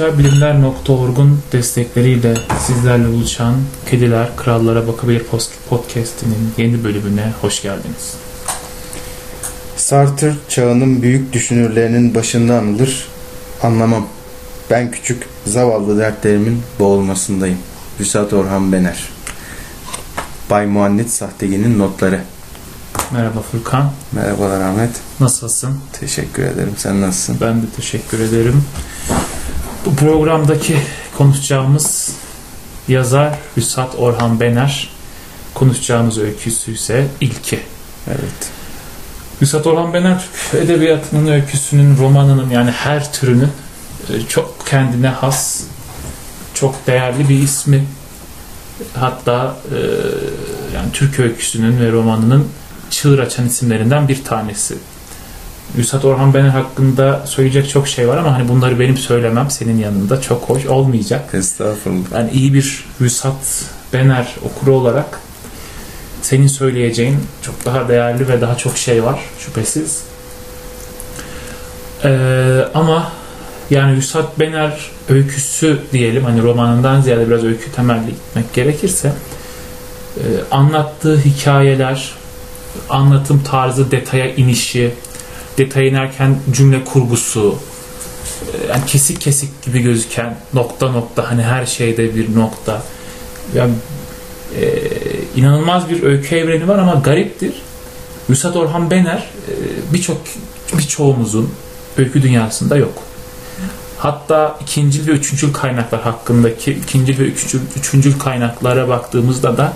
Sosyalbilimler.org'un destekleriyle sizlerle buluşan Kediler Krallara Bakabilir podcast'inin yeni bölümüne hoş geldiniz. Sartre çağının büyük düşünürlerinin başında anılır. Anlamam. Ben küçük, zavallı dertlerimin boğulmasındayım. Hüsat Orhan Bener. Bay Muannit Sahtegi'nin notları. Merhaba Furkan. Merhabalar Ahmet. Nasılsın? Teşekkür ederim. Sen nasılsın? Ben de teşekkür ederim. Bu programdaki konuşacağımız yazar Hüsat Orhan Bener. Konuşacağımız öyküsü ise ilki. Evet. Hüsat Orhan Bener edebiyatının öyküsünün, romanının yani her türünün e, çok kendine has, çok değerli bir ismi. Hatta e, yani Türk öyküsünün ve romanının çığır açan isimlerinden bir tanesi. Üstad Orhan Bener hakkında söyleyecek çok şey var ama hani bunları benim söylemem senin yanında çok hoş olmayacak. Estağfurullah. Yani iyi bir Üstad Bener okuru olarak senin söyleyeceğin çok daha değerli ve daha çok şey var şüphesiz. Ee, ama yani Üstad Bener öyküsü diyelim hani romanından ziyade biraz öykü temelli gitmek gerekirse e, anlattığı hikayeler, anlatım tarzı, detaya inişi, detaya inerken cümle kurgusu, e, yani kesik kesik gibi gözüken nokta nokta hani her şeyde bir nokta. Yani e, inanılmaz bir öykü evreni var ama gariptir. Müsat Orhan Bener e, birçok birçoğumuzun öykü dünyasında yok. Hatta ikinci ve üçüncül kaynaklar hakkındaki ikinci ve üçüncül, üçüncül kaynaklara baktığımızda da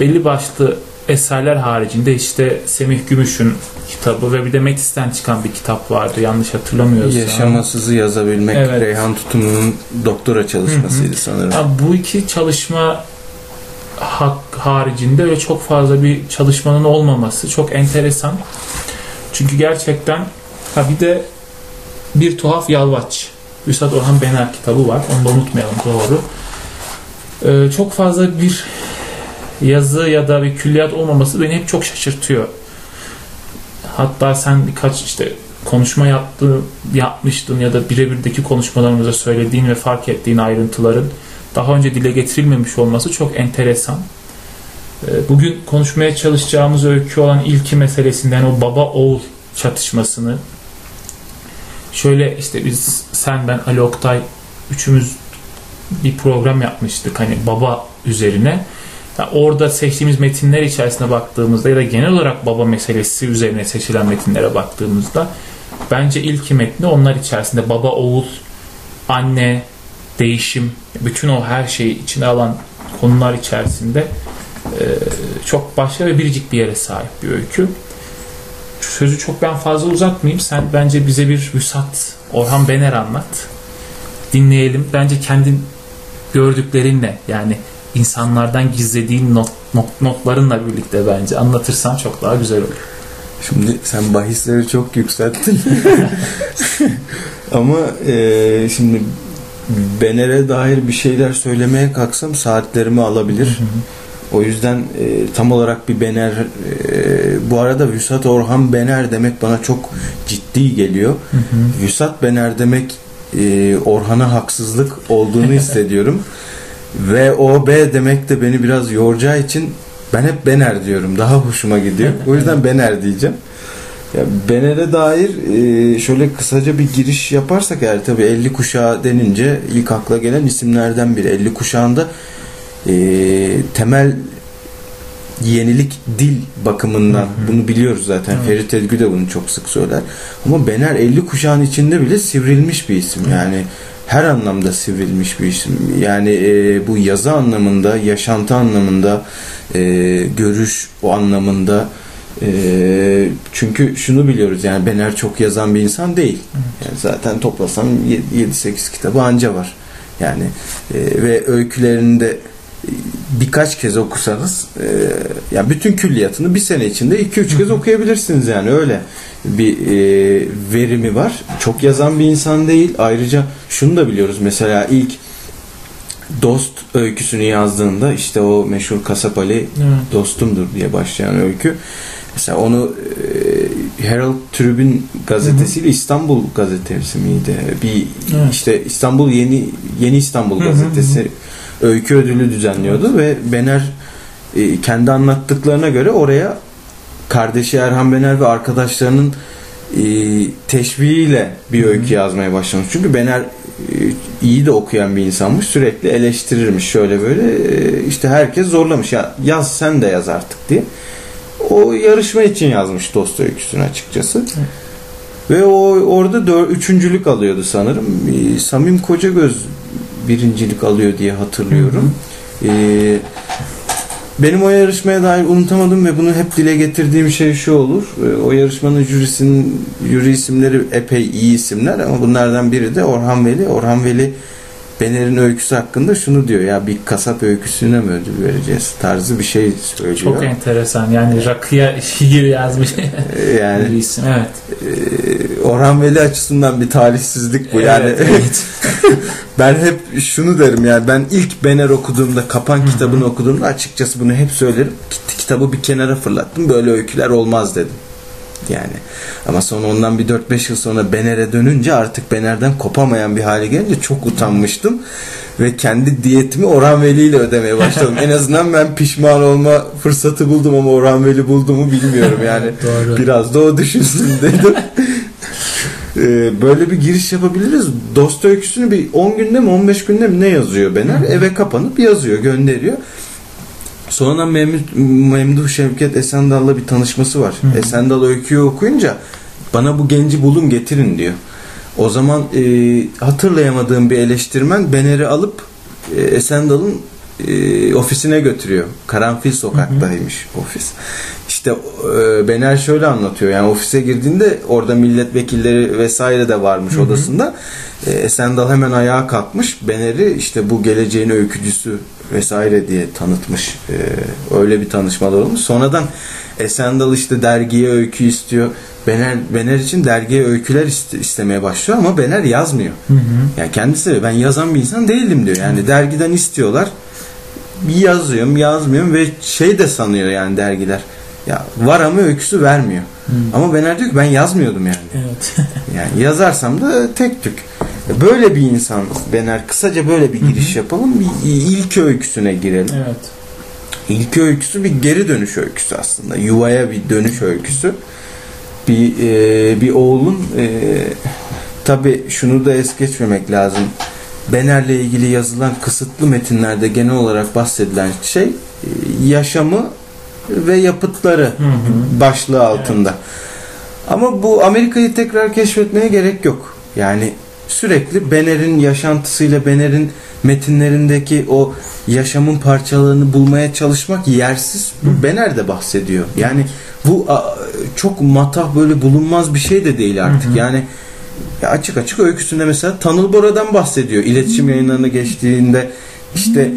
belli başlı eserler haricinde işte Semih Gümüş'ün kitabı ve bir de Metis'ten çıkan bir kitap vardı yanlış hatırlamıyorsam. Yaşamasızı yazabilmek Evet. Reyhan Tutumlu'nun doktora çalışmasıydı sanırım. Ya bu iki çalışma hak haricinde öyle çok fazla bir çalışmanın olmaması çok enteresan. Çünkü gerçekten ha bir de bir tuhaf yalvaç. Üstad Orhan Bener kitabı var. Onu da unutmayalım doğru. Ee, çok fazla bir yazı ya da bir külliyat olmaması beni hep çok şaşırtıyor. Hatta sen birkaç işte konuşma yaptı, yapmıştın ya da birebirdeki konuşmalarımızda söylediğin ve fark ettiğin ayrıntıların daha önce dile getirilmemiş olması çok enteresan. Ee, Bugün konuşmaya çalışacağımız öykü olan ilki meselesinden o baba oğul çatışmasını şöyle işte biz sen ben Ali Oktay üçümüz bir program yapmıştık hani baba üzerine. Ya orada seçtiğimiz metinler içerisine baktığımızda ya da genel olarak baba meselesi üzerine seçilen metinlere baktığımızda bence ilk metni onlar içerisinde baba oğul anne değişim bütün o her şeyi içine alan konular içerisinde e, çok başka ve biricik bir yere sahip bir öykü. Sözü çok ben fazla uzatmayayım. Sen bence bize bir Vüsat Orhan Bener anlat. Dinleyelim. Bence kendin gördüklerinle yani insanlardan gizlediğin not, not, notlarınla birlikte bence anlatırsan çok daha güzel olur. Şimdi sen bahisleri çok yükselttin. Ama e, şimdi Bener'e dair bir şeyler söylemeye kalksam saatlerimi alabilir. O yüzden e, tam olarak bir Bener e, bu arada Vüsat Orhan Bener demek bana çok ciddi geliyor. Vüsat Bener demek e, Orhan'a haksızlık olduğunu hissediyorum. Ve o B demek de beni biraz yoracağı için ben hep Bener diyorum. Daha hoşuma gidiyor. O yüzden Bener diyeceğim. Ya Bener'e dair e, şöyle kısaca bir giriş yaparsak eğer tabii 50 kuşağı denince ilk akla gelen isimlerden biri. 50 kuşağında e, temel yenilik dil bakımından Hı hı. bunu biliyoruz zaten. Evet. Ferit Edgü de bunu çok sık söyler. Ama Bener 50 kuşağın içinde bile sivrilmiş bir isim. Yani her anlamda sivrilmiş bir isim. Yani e, bu yazı anlamında, yaşantı anlamında, e, görüş o anlamında E, çünkü şunu biliyoruz yani Bener çok yazan bir insan değil. Yani zaten toplasam 7-8 kitabı anca var. Yani e, ve öykülerinde birkaç kez okusanız e, yani bütün külliyatını bir sene içinde 2-3 kez okuyabilirsiniz yani öyle bir e, verimi var. Çok yazan bir insan değil. Ayrıca şunu da biliyoruz mesela ilk Dost öyküsünü yazdığında işte o meşhur Kasap Ali evet. dostumdur diye başlayan öykü. Mesela onu e, Herald Tribune gazetesiyle İstanbul gazetesi miydi? Bir evet. işte İstanbul Yeni Yeni İstanbul gazetesi hı hı. öykü ödülü düzenliyordu evet. ve Bener e, kendi anlattıklarına göre oraya kardeşi Erhan Bener ve arkadaşlarının e, teşviğiyle bir öykü yazmaya başlamış. Çünkü Bener e, iyi de okuyan bir insanmış. Sürekli eleştirirmiş şöyle böyle. E, işte herkes zorlamış. Ya yaz sen de yaz artık diye. O yarışma için yazmış dost öyküsünü açıkçası. Hı. Ve o orada dör, üçüncülük alıyordu sanırım. E, Samim Kocagöz birincilik alıyor diye hatırlıyorum. Hı hı. E, benim o yarışmaya dair unutamadım ve bunu hep dile getirdiğim şey şu olur. Ee, o yarışmanın jürisinin jüri isimleri epey iyi isimler ama bunlardan biri de Orhan Veli. Orhan Veli Bener'in öyküsü hakkında şunu diyor ya bir kasap öyküsüne mi ödül vereceğiz tarzı bir şey söylüyor. Çok enteresan yani rakıya şiir yazmış yani, bir isim evet. E, Orhan Veli açısından bir talihsizlik bu evet, yani. Evet. ben hep şunu derim yani ben ilk Bener okuduğumda Kapan Hı-hı. kitabını okuduğumda açıkçası bunu hep söylerim. Kitabı bir kenara fırlattım böyle öyküler olmaz dedim. Yani ama sonra ondan bir 4-5 yıl sonra Bener'e dönünce artık Bener'den kopamayan bir hale gelince çok utanmıştım ve kendi diyetimi Orhan Veli ile ödemeye başladım. en azından ben pişman olma fırsatı buldum ama Orhan Veli buldu mu bilmiyorum yani. Biraz da o düşünsün dedim. Ee, böyle bir giriş yapabiliriz. Dost öyküsünü bir 10 günde mi 15 günde mi ne yazıyor Bener? Eve kapanıp yazıyor, gönderiyor. Memduh, Memduh Şevket Esendal'la bir tanışması var. Hı. Esendal öyküyü okuyunca bana bu genci bulun getirin diyor. O zaman e, hatırlayamadığım bir eleştirmen Bener'i alıp e, Esendal'ın e, ofisine götürüyor. Karanfil sokaktaymış hı hı. ofis. İşte e, Bener şöyle anlatıyor. Yani ofise girdiğinde orada milletvekilleri vesaire de varmış hı hı. odasında. E, Esendal hemen ayağa kalkmış. Bener'i işte bu geleceğin öykücüsü vesaire diye tanıtmış. E, öyle bir tanışmalar olmuş. Sonradan Esendal işte dergiye öykü istiyor. Bener, Bener için dergiye öyküler iste, istemeye başlıyor ama Bener yazmıyor. Hı hı. Yani kendisi ben yazan bir insan değilim diyor. Yani hı. dergiden istiyorlar. Yazıyorum, yazmıyorum ve şey de sanıyor yani dergiler. Ya var ama öyküsü vermiyor. Hı. Ama Bener diyor ki ben yazmıyordum yani. Evet. yani yazarsam da tek tük. Böyle bir insan Bener. Kısaca böyle bir giriş yapalım. Bir ilk öyküsüne girelim. Evet. İlk öyküsü bir geri dönüş öyküsü aslında. Yuvaya bir dönüş öyküsü. Bir e, bir oğlun e, tabi şunu da es geçmemek lazım. Bener'le ilgili yazılan kısıtlı metinlerde genel olarak bahsedilen şey e, yaşamı ve yapıtları hı hı. başlığı altında. Evet. Ama bu Amerika'yı tekrar keşfetmeye gerek yok. Yani sürekli Bener'in yaşantısıyla Bener'in metinlerindeki o yaşamın parçalarını bulmaya çalışmak yersiz. Bener de bahsediyor. Yani bu çok matah böyle bulunmaz bir şey de değil artık. Yani ya açık açık öyküsünde mesela Tanıl Bora'dan bahsediyor. İletişim yayınlarına geçtiğinde işte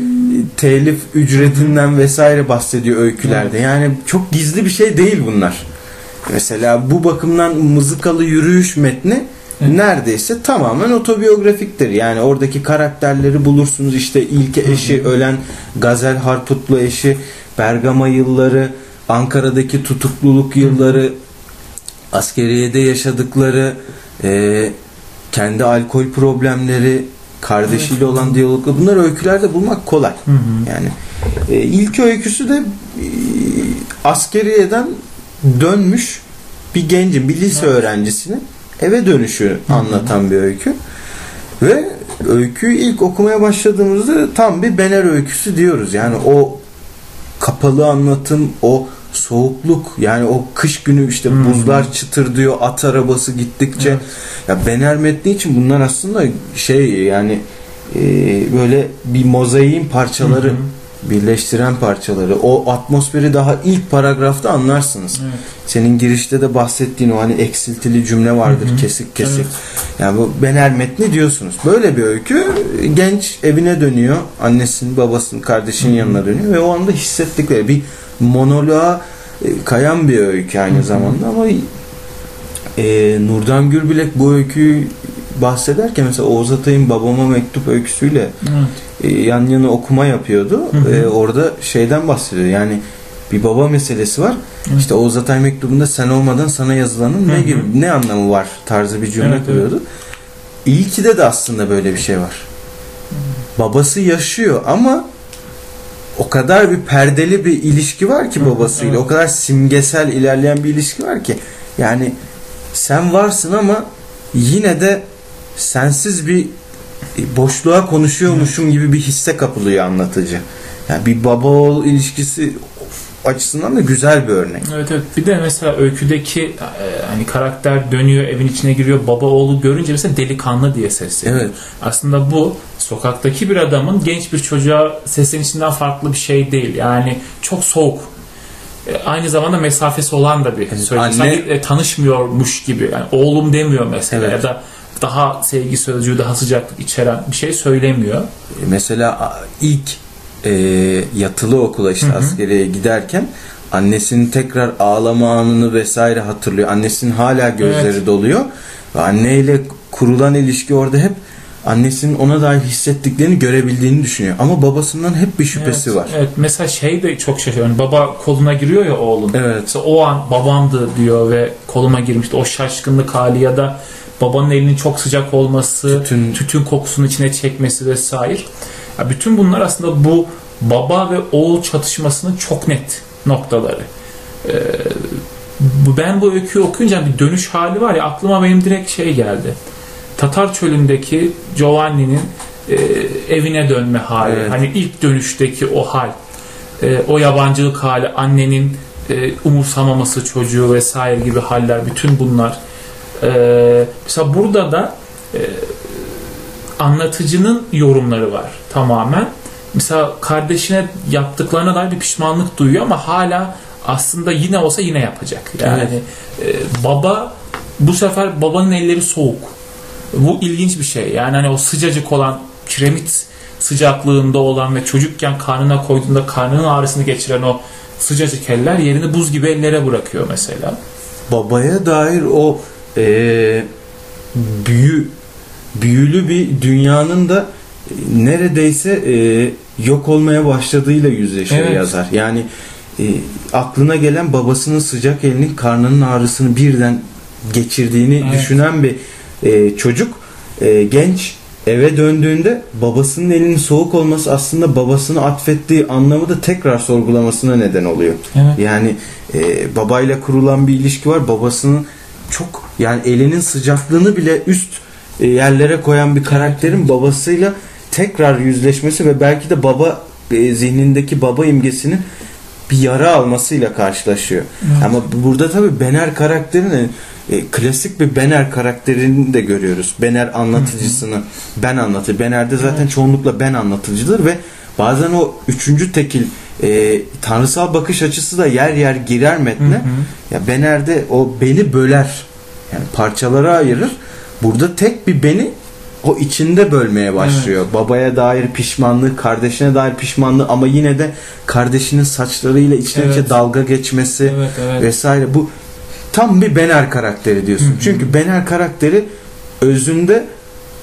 telif ücretinden vesaire bahsediyor öykülerde. Yani çok gizli bir şey değil bunlar. Mesela bu bakımdan mızıkalı yürüyüş metni neredeyse tamamen otobiyografiktir. Yani oradaki karakterleri bulursunuz. İşte ilk eşi ölen Gazel Harputlu eşi, Bergama yılları, Ankara'daki tutukluluk yılları, askeriyede yaşadıkları, e, kendi alkol problemleri, kardeşiyle olan diyalogları bunları öykülerde bulmak kolay. Yani e, ilk öyküsü de e, askeriyeden dönmüş bir gencin, bir lise öğrencisinin eve dönüşü anlatan bir öykü. Ve öyküyü ilk okumaya başladığımızda tam bir Bener öyküsü diyoruz. Yani o kapalı anlatım, o soğukluk yani o kış günü işte hmm. buzlar çıtır diyor at arabası gittikçe evet. ya Bener metni için bunlar aslında şey yani e, böyle bir mozaiğin parçaları hmm. birleştiren parçaları, o atmosferi daha ilk paragrafta anlarsınız. Evet. Senin girişte de bahsettiğin o hani eksiltili cümle vardır hı. kesik kesik. Evet. Yani bu Bener metni diyorsunuz. Böyle bir öykü genç evine dönüyor. Annesinin, babasının, kardeşinin hı. yanına dönüyor ve o anda hissettikleri bir monoloğa e, kayan bir öykü aynı Hı hı. zamanda ama e, Nurdan Gürbilek bu öyküyü bahsederken mesela Oğuz Atay'ın babama mektup öyküsüyle Evet. e, yan yana okuma yapıyordu. Hı hı. E, orada şeyden bahsediyor. Yani bir baba meselesi var. Evet. İşte Oğuz Atay mektubunda sen olmadan sana yazılanın Hı ne hı. gibi ne anlamı var tarzı bir cümle Evet, evet. kuruyordu. İlkide de aslında böyle bir şey var. Babası yaşıyor ama o kadar bir perdeli bir ilişki var ki Hı hı, babasıyla. evet. O kadar simgesel ilerleyen bir ilişki var ki. Yani sen varsın ama yine de sensiz bir boşluğa konuşuyormuşum gibi bir hisse kapılıyor anlatıcı. Yani bir baba oğul ilişkisi açısından da güzel bir örnek. Evet evet. Bir de mesela öyküdeki e, hani karakter dönüyor, evin içine giriyor, baba oğlu görünce mesela delikanlı diye sesleniyor. Evet. Aslında bu sokaktaki bir adamın genç bir çocuğa seslenişinden farklı bir şey değil. Yani çok soğuk. E, aynı zamanda mesafesi olan da bir Evet, anne- Sanki e, tanışmıyormuş gibi. Yani oğlum demiyor mesela Evet. ya da daha sevgi sözcüğü, daha sıcaklık içeren bir şey söylemiyor. Mesela ilk e, yatılı okula işte Hı hı. askeriye giderken annesinin tekrar ağlama anını vesaire hatırlıyor. Annesinin hala gözleri Evet. doluyor. Ve anneyle kurulan ilişki orada hep annesinin ona dair hissettiklerini görebildiğini düşünüyor. Ama babasından hep bir şüphesi evet, var. Evet. Mesela şey de çok şaşırıyor. Yani baba koluna giriyor ya oğlun. Evet. Mesela o an babamdı diyor ve koluma girmişti. O şaşkınlık hali ya da babanın elinin çok sıcak olması, Tütün. tütün kokusunu içine çekmesi vesaire. Ya bütün bunlar aslında bu baba ve oğul çatışmasının çok net noktaları. Ee, ben bu öyküyü okuyunca bir dönüş hali var ya aklıma benim direkt şey geldi. Tatar çölündeki Giovanni'nin e, evine dönme hali. Evet. Hani ilk dönüşteki o hal. E, o yabancılık hali, annenin e, umursamaması çocuğu vesaire gibi haller, bütün bunlar. E, mesela burada da anlatıcının yorumları var tamamen. Mesela kardeşine yaptıklarına dair bir pişmanlık duyuyor ama hala aslında yine olsa yine yapacak. Yani e, baba bu sefer babanın elleri soğuk. Bu ilginç bir şey. Yani hani o sıcacık olan kiremit sıcaklığında olan ve çocukken karnına koyduğunda karnının ağrısını geçiren o sıcacık eller yerini buz gibi ellere bırakıyor mesela. babaya dair o e, büyü büyülü bir dünyanın da e, neredeyse e, yok olmaya başladığıyla yüzleşiyor Evet. yazar. Yani e, aklına gelen babasının sıcak elinin karnının ağrısını birden geçirdiğini Evet. düşünen bir e, çocuk e, genç eve döndüğünde babasının elinin soğuk olması aslında babasını atfettiği anlamı da tekrar sorgulamasına neden oluyor. Evet. Yani e, babayla kurulan bir ilişki var. Babasının çok yani elinin sıcaklığını bile üst yerlere koyan bir karakterin babasıyla tekrar yüzleşmesi ve belki de baba e, zihnindeki baba imgesinin bir yara almasıyla karşılaşıyor. Evet. Ama burada tabii Bener karakterini e, klasik bir Bener karakterini de görüyoruz. Bener anlatıcısını ben anlatır. Bener'de zaten çoğunlukla ben anlatıcıdır ve bazen o üçüncü tekil e, tanrısal bakış açısı da yer yer girer metne. Hı hı. Ya Bener'de o beni böler. Yani parçalara ayırır. Burada tek bir beni o içinde bölmeye başlıyor. Babaya dair pişmanlığı, kardeşine dair pişmanlığı ama yine de kardeşinin saçlarıyla içten içe Evet. dalga geçmesi Evet, evet. vesaire. Bu tam bir Bener karakteri diyorsun. Hı hı. Çünkü Bener karakteri özünde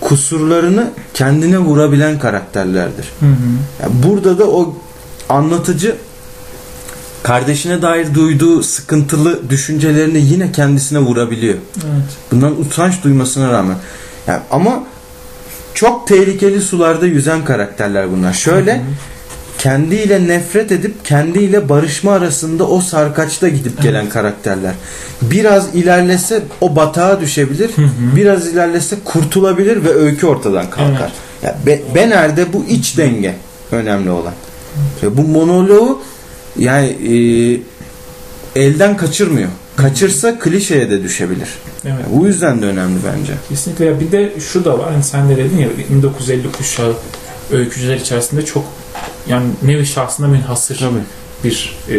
kusurlarını kendine vurabilen karakterlerdir. Hı hı. Yani burada da o anlatıcı kardeşine dair duyduğu sıkıntılı düşüncelerini yine kendisine vurabiliyor. Evet. Bundan utanç duymasına rağmen. Yani ama çok tehlikeli sularda yüzen karakterler bunlar. Şöyle Hı hı. kendiyle nefret edip kendiyle barışma arasında o sarkaçta gidip gelen karakterler. Biraz ilerlese o batağa düşebilir. Hı hı. Biraz ilerlese kurtulabilir ve öykü ortadan kalkar. Ya Be- Bener'de bu iç denge önemli olan. Ve bu monoloğu yani e, elden kaçırmıyor. Kaçırsa klişeye de düşebilir. Evet. Bu yüzden de önemli bence. Kesinlikle. Ya bir de şu da var. Hani sen de dedin ya 1950 kuşağı öykücüler içerisinde çok yani nevi şahsında münhasır Tabii. bir e,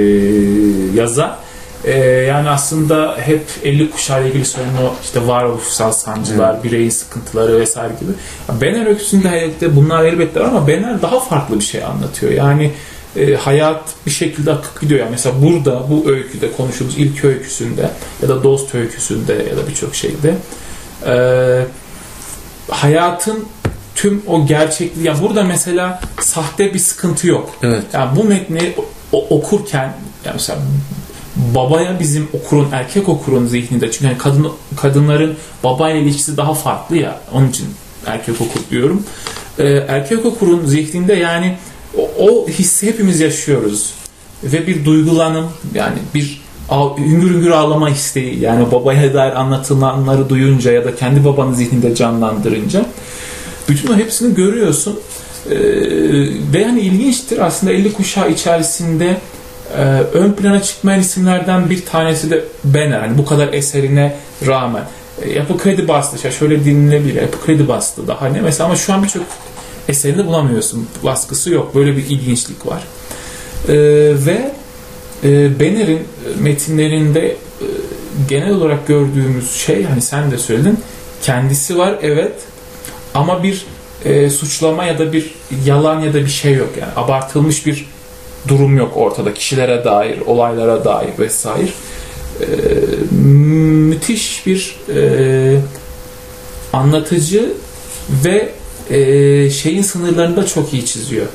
yazar. E, yani aslında hep 50 kuşağı ile ilgili söylenen o işte varoluşsal sancılar, bireyin sıkıntıları vesaire gibi. Benner öyküsünde elbette bunlar elbette var ama Benner daha farklı bir şey anlatıyor. Yani e, hayat bir şekilde akıp gidiyor. Yani mesela burada bu öyküde konuştuğumuz ilk öyküsünde ya da dost öyküsünde ya da birçok şeyde e, hayatın tüm o gerçekliği yani burada mesela sahte bir sıkıntı yok. Evet. Yani bu metni o- okurken yani mesela babaya bizim okurun erkek okurun zihninde çünkü yani kadın kadınların babayla ilişkisi daha farklı ya onun için erkek okur diyorum. Ee, erkek okurun zihninde yani o, hissi hepimiz yaşıyoruz ve bir duygulanım yani bir hüngür hüngür ağlama isteği yani babaya dair anlatılanları duyunca ya da kendi babanın zihninde canlandırınca bütün o hepsini görüyorsun Ee, ve yani ilginçtir aslında 50 kuşağı içerisinde e, ön plana çıkmayan isimlerden bir tanesi de Benner. Hani bu kadar eserine rağmen. E, yapı kredi bastı. Şöyle dinlenebilir. Yapı kredi bastı daha ne? Mesela ama şu an birçok eserini bulamıyorsun. Baskısı yok. Böyle bir ilginçlik var. E, ve e, Benner'in metinlerinde e, genel olarak gördüğümüz şey hani sen de söyledin kendisi var evet ama bir e, suçlama ya da bir yalan ya da bir şey yok yani abartılmış bir durum yok ortada kişilere dair olaylara dair vesaire E, müthiş bir e, anlatıcı ve e, şeyin sınırlarını da çok iyi çiziyor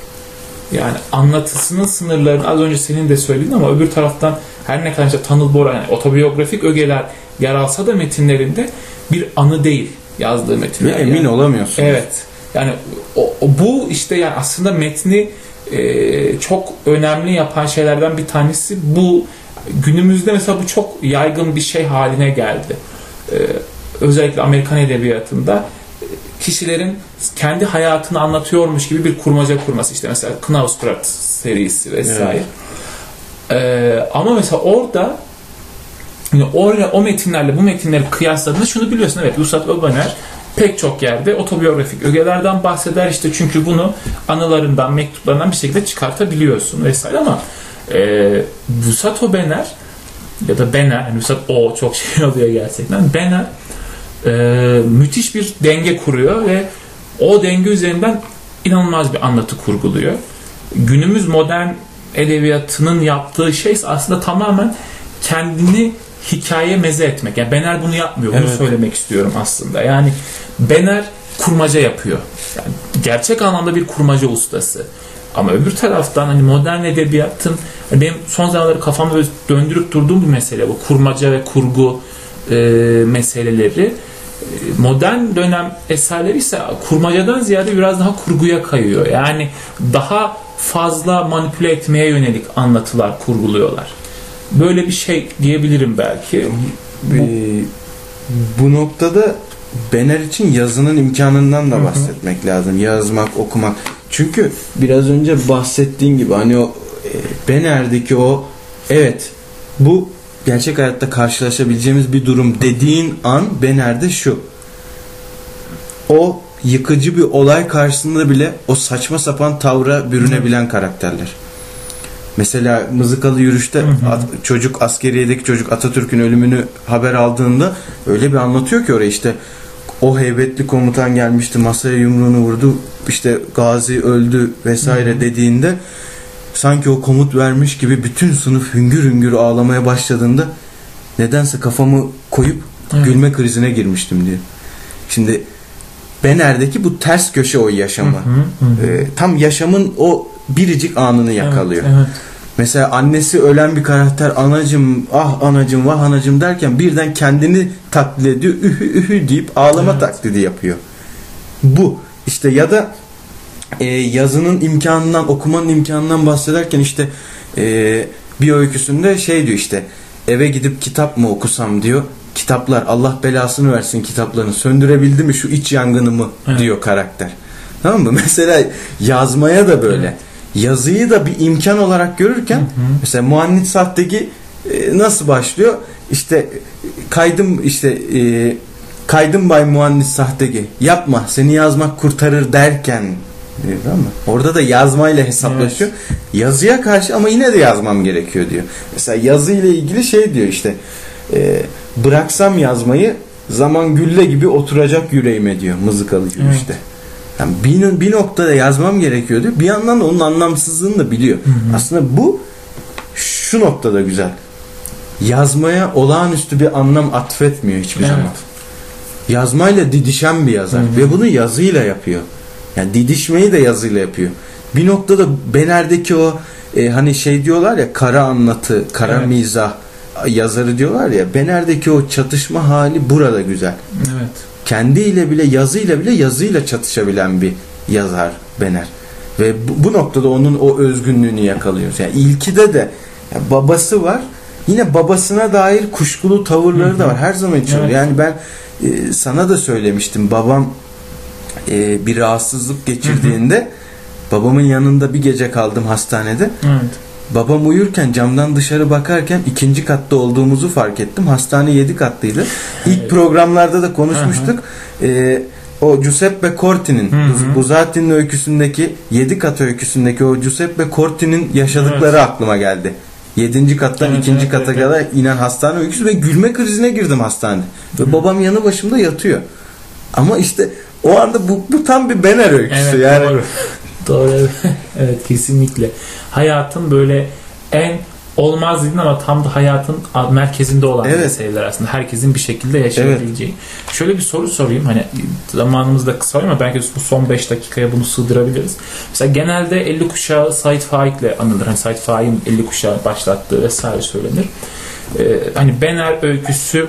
yani anlatısının sınırlarını az önce senin de söylediğin ama öbür taraftan her ne kadar işte Tanıl Bora yani otobiyografik ögeler yer alsa da metinlerinde bir anı değil yazdığı Ve metinler. emin yani. olamıyorsun. Evet. Yani o, o- bu işte yani aslında metni e, çok önemli yapan şeylerden bir tanesi bu günümüzde mesela bu çok yaygın bir şey haline geldi. E, özellikle Amerikan edebiyatında kişilerin kendi hayatını anlatıyormuş gibi bir kurmaca kurması. İşte mesela Knausgard serisi vesaire. E, ama mesela orada yani oraya o metinlerle bu metinleri kıyasladığında şunu biliyorsun evet Vuslat Öbaner pek çok yerde otobiyografik ögelerden bahseder. İşte çünkü bunu anılarından mektuplarından bir şekilde çıkartabiliyorsun vesaire. Ama e, Vusat Öbaner ya da Bener yani Vusat O çok şey oluyor gerçekten. Bener e, müthiş bir denge kuruyor ve o denge üzerinden inanılmaz bir anlatı kurguluyor. Günümüz modern edebiyatının yaptığı şey aslında tamamen kendini hikaye meze etmek. Yani Bener bunu yapmıyor. Bunu Evet. söylemek istiyorum aslında. Yani Bener kurmaca yapıyor. Yani gerçek anlamda bir kurmaca ustası. Ama öbür taraftan hani modern edebiyatın hani benim son zamanlarda kafamda döndürüp durduğum bir mesele bu. Kurmaca ve kurgu e, meseleleri. E, Modern dönem eserleri ise kurmacadan ziyade biraz daha kurguya kayıyor. Yani daha fazla manipüle etmeye yönelik anlatılar kurguluyorlar. Böyle bir şey diyebilirim belki. Ee, bu noktada Bener için yazının imkanından da bahsetmek lazım. Yazmak, okumak. Çünkü biraz önce bahsettiğin gibi hani o e, Bener'deki o evet bu gerçek hayatta karşılaşabileceğimiz bir durum dediğin an Bener'de şu. O yıkıcı bir olay karşısında bile o saçma sapan tavra bürünebilen karakterler. Mesela mızıkalı yürüyüşte at- çocuk askeriyedeki çocuk Atatürk'ün ölümünü haber aldığında öyle bir anlatıyor ki oraya işte o heybetli komutan gelmişti masaya yumruğunu vurdu işte Gazi öldü vesaire dediğinde sanki o komut vermiş gibi bütün sınıf hüngür hüngür ağlamaya başladığında nedense kafamı koyup Evet. gülme krizine girmiştim diyor. Şimdi Bener'deki bu ters köşe o yaşama. Hı hı, hı. Ee, tam yaşamın o biricik anını yakalıyor. Evet, evet. Mesela annesi ölen bir karakter anacım ah anacım vah anacım derken birden kendini taklit ediyor ühü ühü deyip ağlama Evet. taklidi yapıyor. Bu işte ya da e, yazının imkanından okumanın imkanından bahsederken işte e, bir öyküsünde şey diyor işte eve gidip kitap mı okusam diyor. Kitaplar Allah belasını versin kitaplarını söndürebildi mi şu iç yangınımı Evet. diyor karakter. Tamam mı? Mesela yazmaya da böyle. Evet. Yazıyı da bir imkan olarak görürken mesela Muannit Sahtegi e, nasıl başlıyor? İşte kaydım işte e, kaydım Bay Muannit Sahtegi yapma seni yazmak kurtarır derken diyor ama orada da yazmayla hesaplaşıyor. Yazıya karşı ama yine de yazmam gerekiyor diyor. Mesela yazı ile ilgili şey diyor işte e, bıraksam yazmayı zaman gülle gibi oturacak yüreğime diyor mızıkalı gibi Evet. işte. Yani bir, bir noktada yazmam gerekiyor diyor. Bir yandan da onun anlamsızlığını da biliyor. Hı hı. Aslında bu şu noktada güzel. Yazmaya olağanüstü bir anlam atfetmiyor hiçbir Evet. zaman. Yazmayla didişen bir yazar Hı hı. ve bunu yazıyla yapıyor. Yani didişmeyi de yazıyla yapıyor. Bir noktada Bener'deki o e, hani şey diyorlar ya kara anlatı, kara Evet. mizah yazarı diyorlar ya Bener'deki o çatışma hali burada güzel. Evet. Kendiyle bile yazıyla bile yazıyla çatışabilen bir yazar Bener. Ve bu, bu noktada onun o özgünlüğünü yakalıyoruz. Yani ilkide de ya babası var. Yine babasına dair kuşkulu tavırları Hı hı. da var. Her zaman için. Evet. Yani ben e, sana da söylemiştim. Babam e, bir rahatsızlık geçirdiğinde babamın yanında bir gece kaldım hastanede. Evet. Babam uyurken camdan dışarı bakarken ikinci katta olduğumuzu fark ettim. Hastane yedi katlıydı. İlk Evet. programlarda da konuşmuştuk. Ee, o Giuseppe Corti'nin. Buzati'nin öyküsündeki yedi kat öyküsündeki o Giuseppe Corti'nin yaşadıkları aklıma geldi. Yedinci kattan Evet, ikinci evet, kata evet, kadar inen hastane öyküsü ve gülme krizine girdim hastanede. Ve babam yanı başımda yatıyor. Ama işte o anda bu, bu tam bir Bener öyküsü. Evet, yani doğru. doğru. evet. evet kesinlikle. Hayatın böyle en olmaz dedin ama tam da hayatın merkezinde olan Evet. meseleler aslında. Herkesin bir şekilde yaşayabileceği. Şöyle bir soru sorayım. Hani zamanımız da kısa ama belki bu son 5 dakikaya bunu sığdırabiliriz. Mesela genelde 50 kuşağı Said Faik'le anılır. Hani Said Faik'in 50 kuşağı başlattığı vesaire söylenir. Ee, hani Bener öyküsü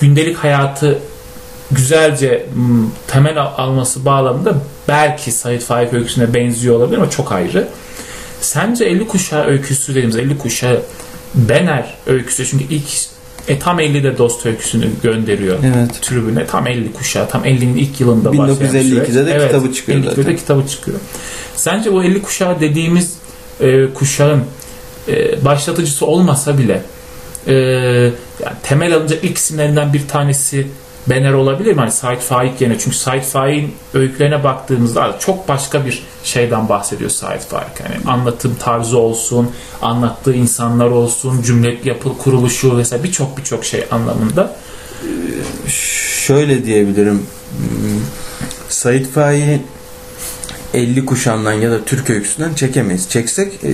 gündelik hayatı güzelce m, temel al- alması bağlamında belki Said Faik öyküsüne benziyor olabilir ama çok ayrı. Sence 50 kuşağı öyküsü dediğimiz 50 kuşağı Bener öyküsü çünkü ilk e, tam 50'de dost öyküsünü gönderiyor Evet. tribüne tam 50 kuşağı tam 50'nin ilk yılında başlayan 1952'de de süreç. kitabı çıkıyor 52'de de zaten. kitabı çıkıyor. Sence bu 50 kuşağı dediğimiz e, kuşağın e, başlatıcısı olmasa bile e, yani temel alınacak ilk isimlerinden bir tanesi Bener olabilir mi? Hani Said Faik yerine. Çünkü Said Faik'in öykülerine baktığımızda çok başka bir şeyden bahsediyor Said Faik. Yani anlatım tarzı olsun, anlattığı insanlar olsun, cümle yapı kuruluşu vesaire birçok birçok şey anlamında. şöyle diyebilirim. Said Faik'i 50 kuşağından ya da Türk öyküsünden çekemeyiz. Çeksek e,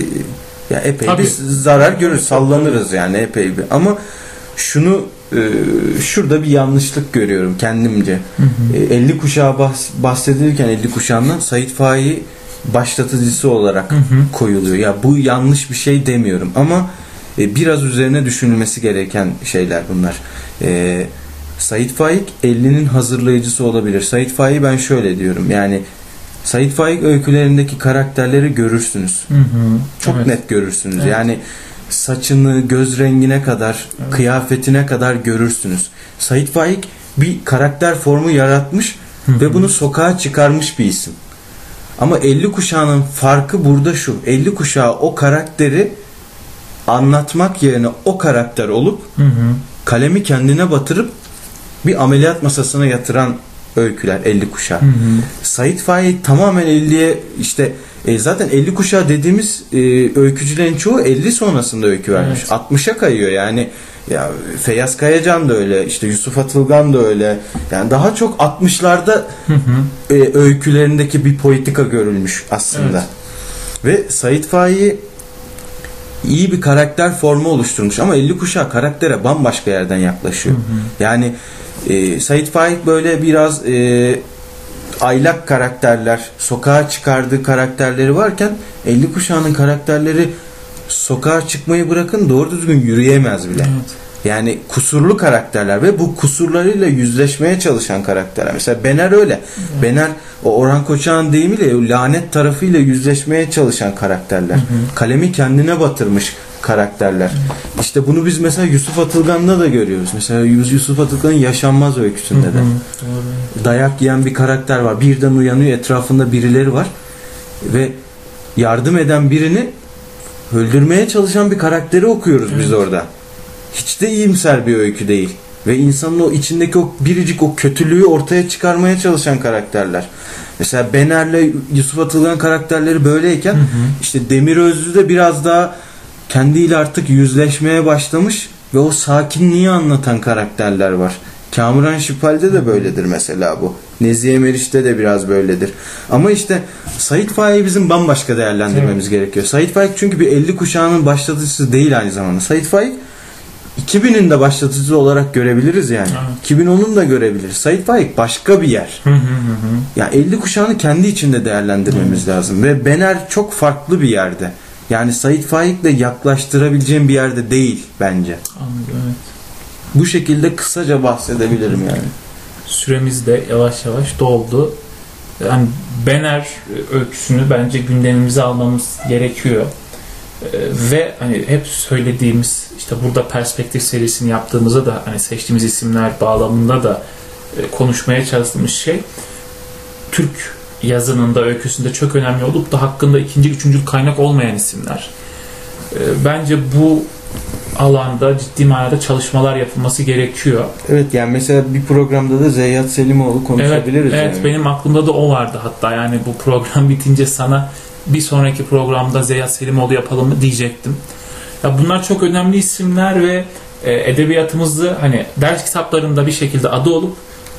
ya epey Tabii. bir zarar görür, sallanırız yani epey bir. Ama şunu şurada bir yanlışlık görüyorum kendimce. E, 50 kuşağı bahs- bahsedilirken 50 kuşağından Said Faik'i başlatıcısı olarak Hı hı. koyuluyor. Ya bu yanlış bir şey demiyorum ama e, biraz üzerine düşünülmesi gereken şeyler bunlar. E, Said Faik 50'nin hazırlayıcısı olabilir. Said Faik'i ben şöyle diyorum. Yani Said Faik öykülerindeki karakterleri görürsünüz. Hı hı. Çok Evet. net görürsünüz. Evet. Yani saçını, göz rengine kadar, Evet. kıyafetine kadar görürsünüz. Said Faik bir karakter formu yaratmış ve bunu sokağa çıkarmış bir isim. Ama 50 kuşağının farkı burada şu. 50 kuşağı o karakteri anlatmak yerine o karakter olup Hı hı. kalemi kendine batırıp bir ameliyat masasına yatıran öyküler 50 kuşağı. Hı hı. Said Faik tamamen 50'ye işte e, zaten 50 kuşağı dediğimiz e, öykücülerin çoğu 50 sonrasında öykü vermiş. Evet. 60'a kayıyor yani. Ya Feyyaz Kayacan da öyle, işte Yusuf Atılgan da öyle. Yani daha çok 60'larda Hı hı. e, öykülerindeki bir politika görülmüş aslında. Ve Said Faik'i iyi bir karakter formu oluşturmuş ama 50 kuşağı karaktere bambaşka yerden yaklaşıyor. Yani e, Said Faik böyle biraz e, aylak karakterler, sokağa çıkardığı karakterleri varken 50 kuşağının karakterleri sokağa çıkmayı bırakın doğru düzgün yürüyemez bile. Evet. Yani kusurlu karakterler ve bu kusurlarıyla yüzleşmeye çalışan karakterler. Mesela Bener öyle. Bener o Orhan Koçak'ın deyimiyle lanet tarafıyla yüzleşmeye çalışan karakterler. Kalemi kendine batırmış karakterler. İşte bunu biz mesela Yusuf Atılgan'da da görüyoruz. Mesela Yus- Yusuf Atılgan'ın yaşanmaz öyküsünde de. Dayak yiyen bir karakter var. Birden uyanıyor etrafında birileri var. Ve yardım eden birini öldürmeye çalışan bir karakteri okuyoruz biz orada. Hiç de iyimser bir öykü değil. ve insanın o içindeki o biricik o kötülüğü ortaya çıkarmaya çalışan karakterler. Mesela Bener'le Yusuf Atılgan karakterleri böyleyken Hı hı. işte Demir Özlü de biraz daha kendiyle artık yüzleşmeye başlamış ve o sakinliği anlatan karakterler var. Kamuran Şipal'de de böyledir mesela bu. Nezihe Meriç'te de biraz böyledir. Ama işte Sait Faik'i bizim bambaşka değerlendirmemiz gerekiyor. Sait Faik çünkü bir 50 kuşağının başlatıcısı değil aynı zamanda. Sait Faik 2000'in de başlatıcısı olarak görebiliriz yani. Evet. 2010'un da görebiliriz. Sait Faik başka bir yer. Ya 50 kuşağını kendi içinde değerlendirmemiz lazım ve Bener çok farklı bir yerde. Yani Sait Faik'le yaklaştırabileceğim bir yerde değil bence. Anladım, evet. Bu şekilde kısaca bahsedebilirim yani. Süremiz de yavaş yavaş doldu. Yani Bener öyküsünü bence gündemimize almamız gerekiyor. Ee, Ve hani hep söylediğimiz işte burada perspektif serisini yaptığımızda da hani seçtiğimiz isimler bağlamında da e, konuşmaya çalıştığımız şey Türk yazınında öyküsünde çok önemli olup da hakkında ikinci, üçüncü kaynak olmayan isimler. Ee, Bence bu alanda ciddi manada çalışmalar yapılması gerekiyor. Evet yani mesela bir programda da Zeyyat Selimoğlu Evet, konuşabiliriz evet yani. benim aklımda da o vardı hatta yani bu program bitince sana bir sonraki programda Zeya Selimoğlu yapalım mı diyecektim. Ya bunlar çok önemli isimler ve e, edebiyatımızı hani ders kitaplarında bir şekilde adı olup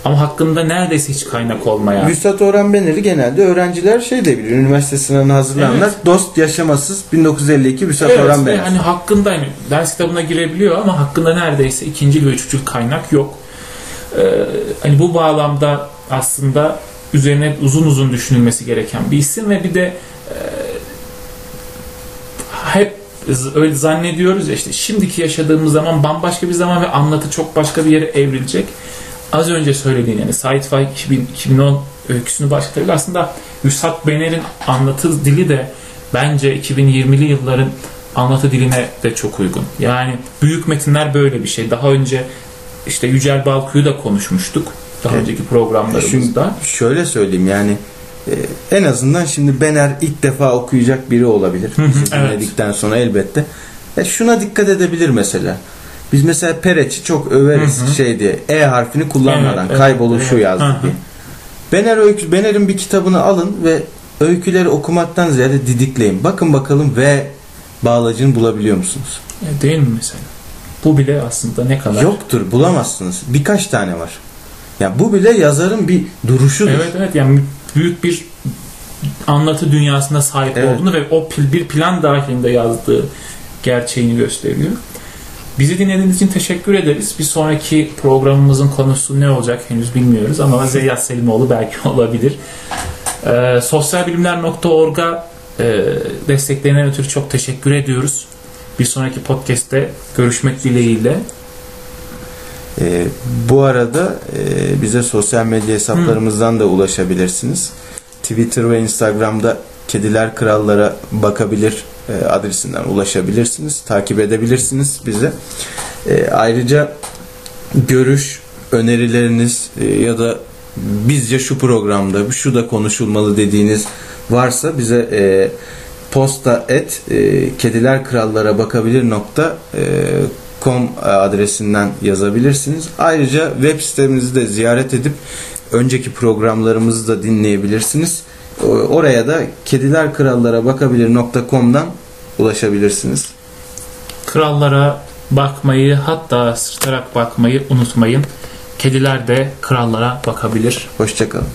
ama hakkında neredeyse hiç kaynak olmayan. Vüsat Orhan Bener'i genelde öğrenciler şey de bilir. Üniversite sınavına hazırlananlar dost yaşamasız 1952 Vüsat Evet, Orhan ve Bener. hani hakkında hani ders kitabına girebiliyor ama hakkında neredeyse ikinci ve üçüncü kaynak yok. Ee, hani bu bağlamda aslında üzerine uzun uzun düşünülmesi gereken bir isim ve bir de e, hep öyle zannediyoruz ya işte şimdiki yaşadığımız zaman bambaşka bir zaman ve anlatı çok başka bir yere evrilecek. Az önce söylediğin yani 2000, 2010 öyküsünü başlatabilir. Aslında Hüsat Bener'in anlatı dili de bence 2020'li yılların anlatı diline de çok uygun. Yani büyük metinler böyle bir şey. Daha önce işte Yücel Balkuyu'yu da konuşmuştuk. Daha Evet. önceki programlarımızda. Şöyle söyleyeyim yani e, en azından şimdi Bener ilk defa okuyacak biri olabilir. Bizi evet. dinledikten sonra elbette. E, şuna dikkat edebilir mesela. Biz mesela Pereç'i çok överiz Hı hı. şey diye. E harfini kullanmadan Evet, evet, kayboluşu evet. yazdı Hı diye. Bener öykü, Bener'in bir kitabını alın ve öyküleri okumaktan ziyade didikleyin. Bakın bakalım ve bağlacını bulabiliyor musunuz? E, Değil mi mesela? Bu bile aslında ne kadar? Yoktur bulamazsınız. Birkaç tane var. Ya bu bile yazarın bir duruşudur. Evet evet yani büyük bir anlatı dünyasına sahip Evet. olduğunu ve o bir plan dahilinde yazdığı gerçeğini gösteriyor. Bizi dinlediğiniz için teşekkür ederiz. Bir sonraki programımızın konusu ne olacak henüz bilmiyoruz ama Zeyyat Selimoğlu belki olabilir. Ee, sosyalbilimler.org'a e, desteklerinden ötürü çok teşekkür ediyoruz. Bir sonraki podcast'te görüşmek dileğiyle. Ee, bu arada e, bize sosyal medya hesaplarımızdan da ulaşabilirsiniz. Twitter ve Instagram'da Kediler Krallara bakabilir e, adresinden ulaşabilirsiniz. Takip edebilirsiniz bize. E, ayrıca görüş, önerileriniz e, ya da bizce şu programda şu da konuşulmalı dediğiniz varsa bize e, posta et e, kediler krallara bakabilir nokta e, com adresinden yazabilirsiniz. Ayrıca web sitemizi de ziyaret edip önceki programlarımızı da dinleyebilirsiniz. O- Oraya da kediler krallara bakabilir nokta.com'dan ulaşabilirsiniz. Krallara bakmayı hatta sırtarak bakmayı unutmayın. Kediler de krallara bakabilir. Hoşçakalın.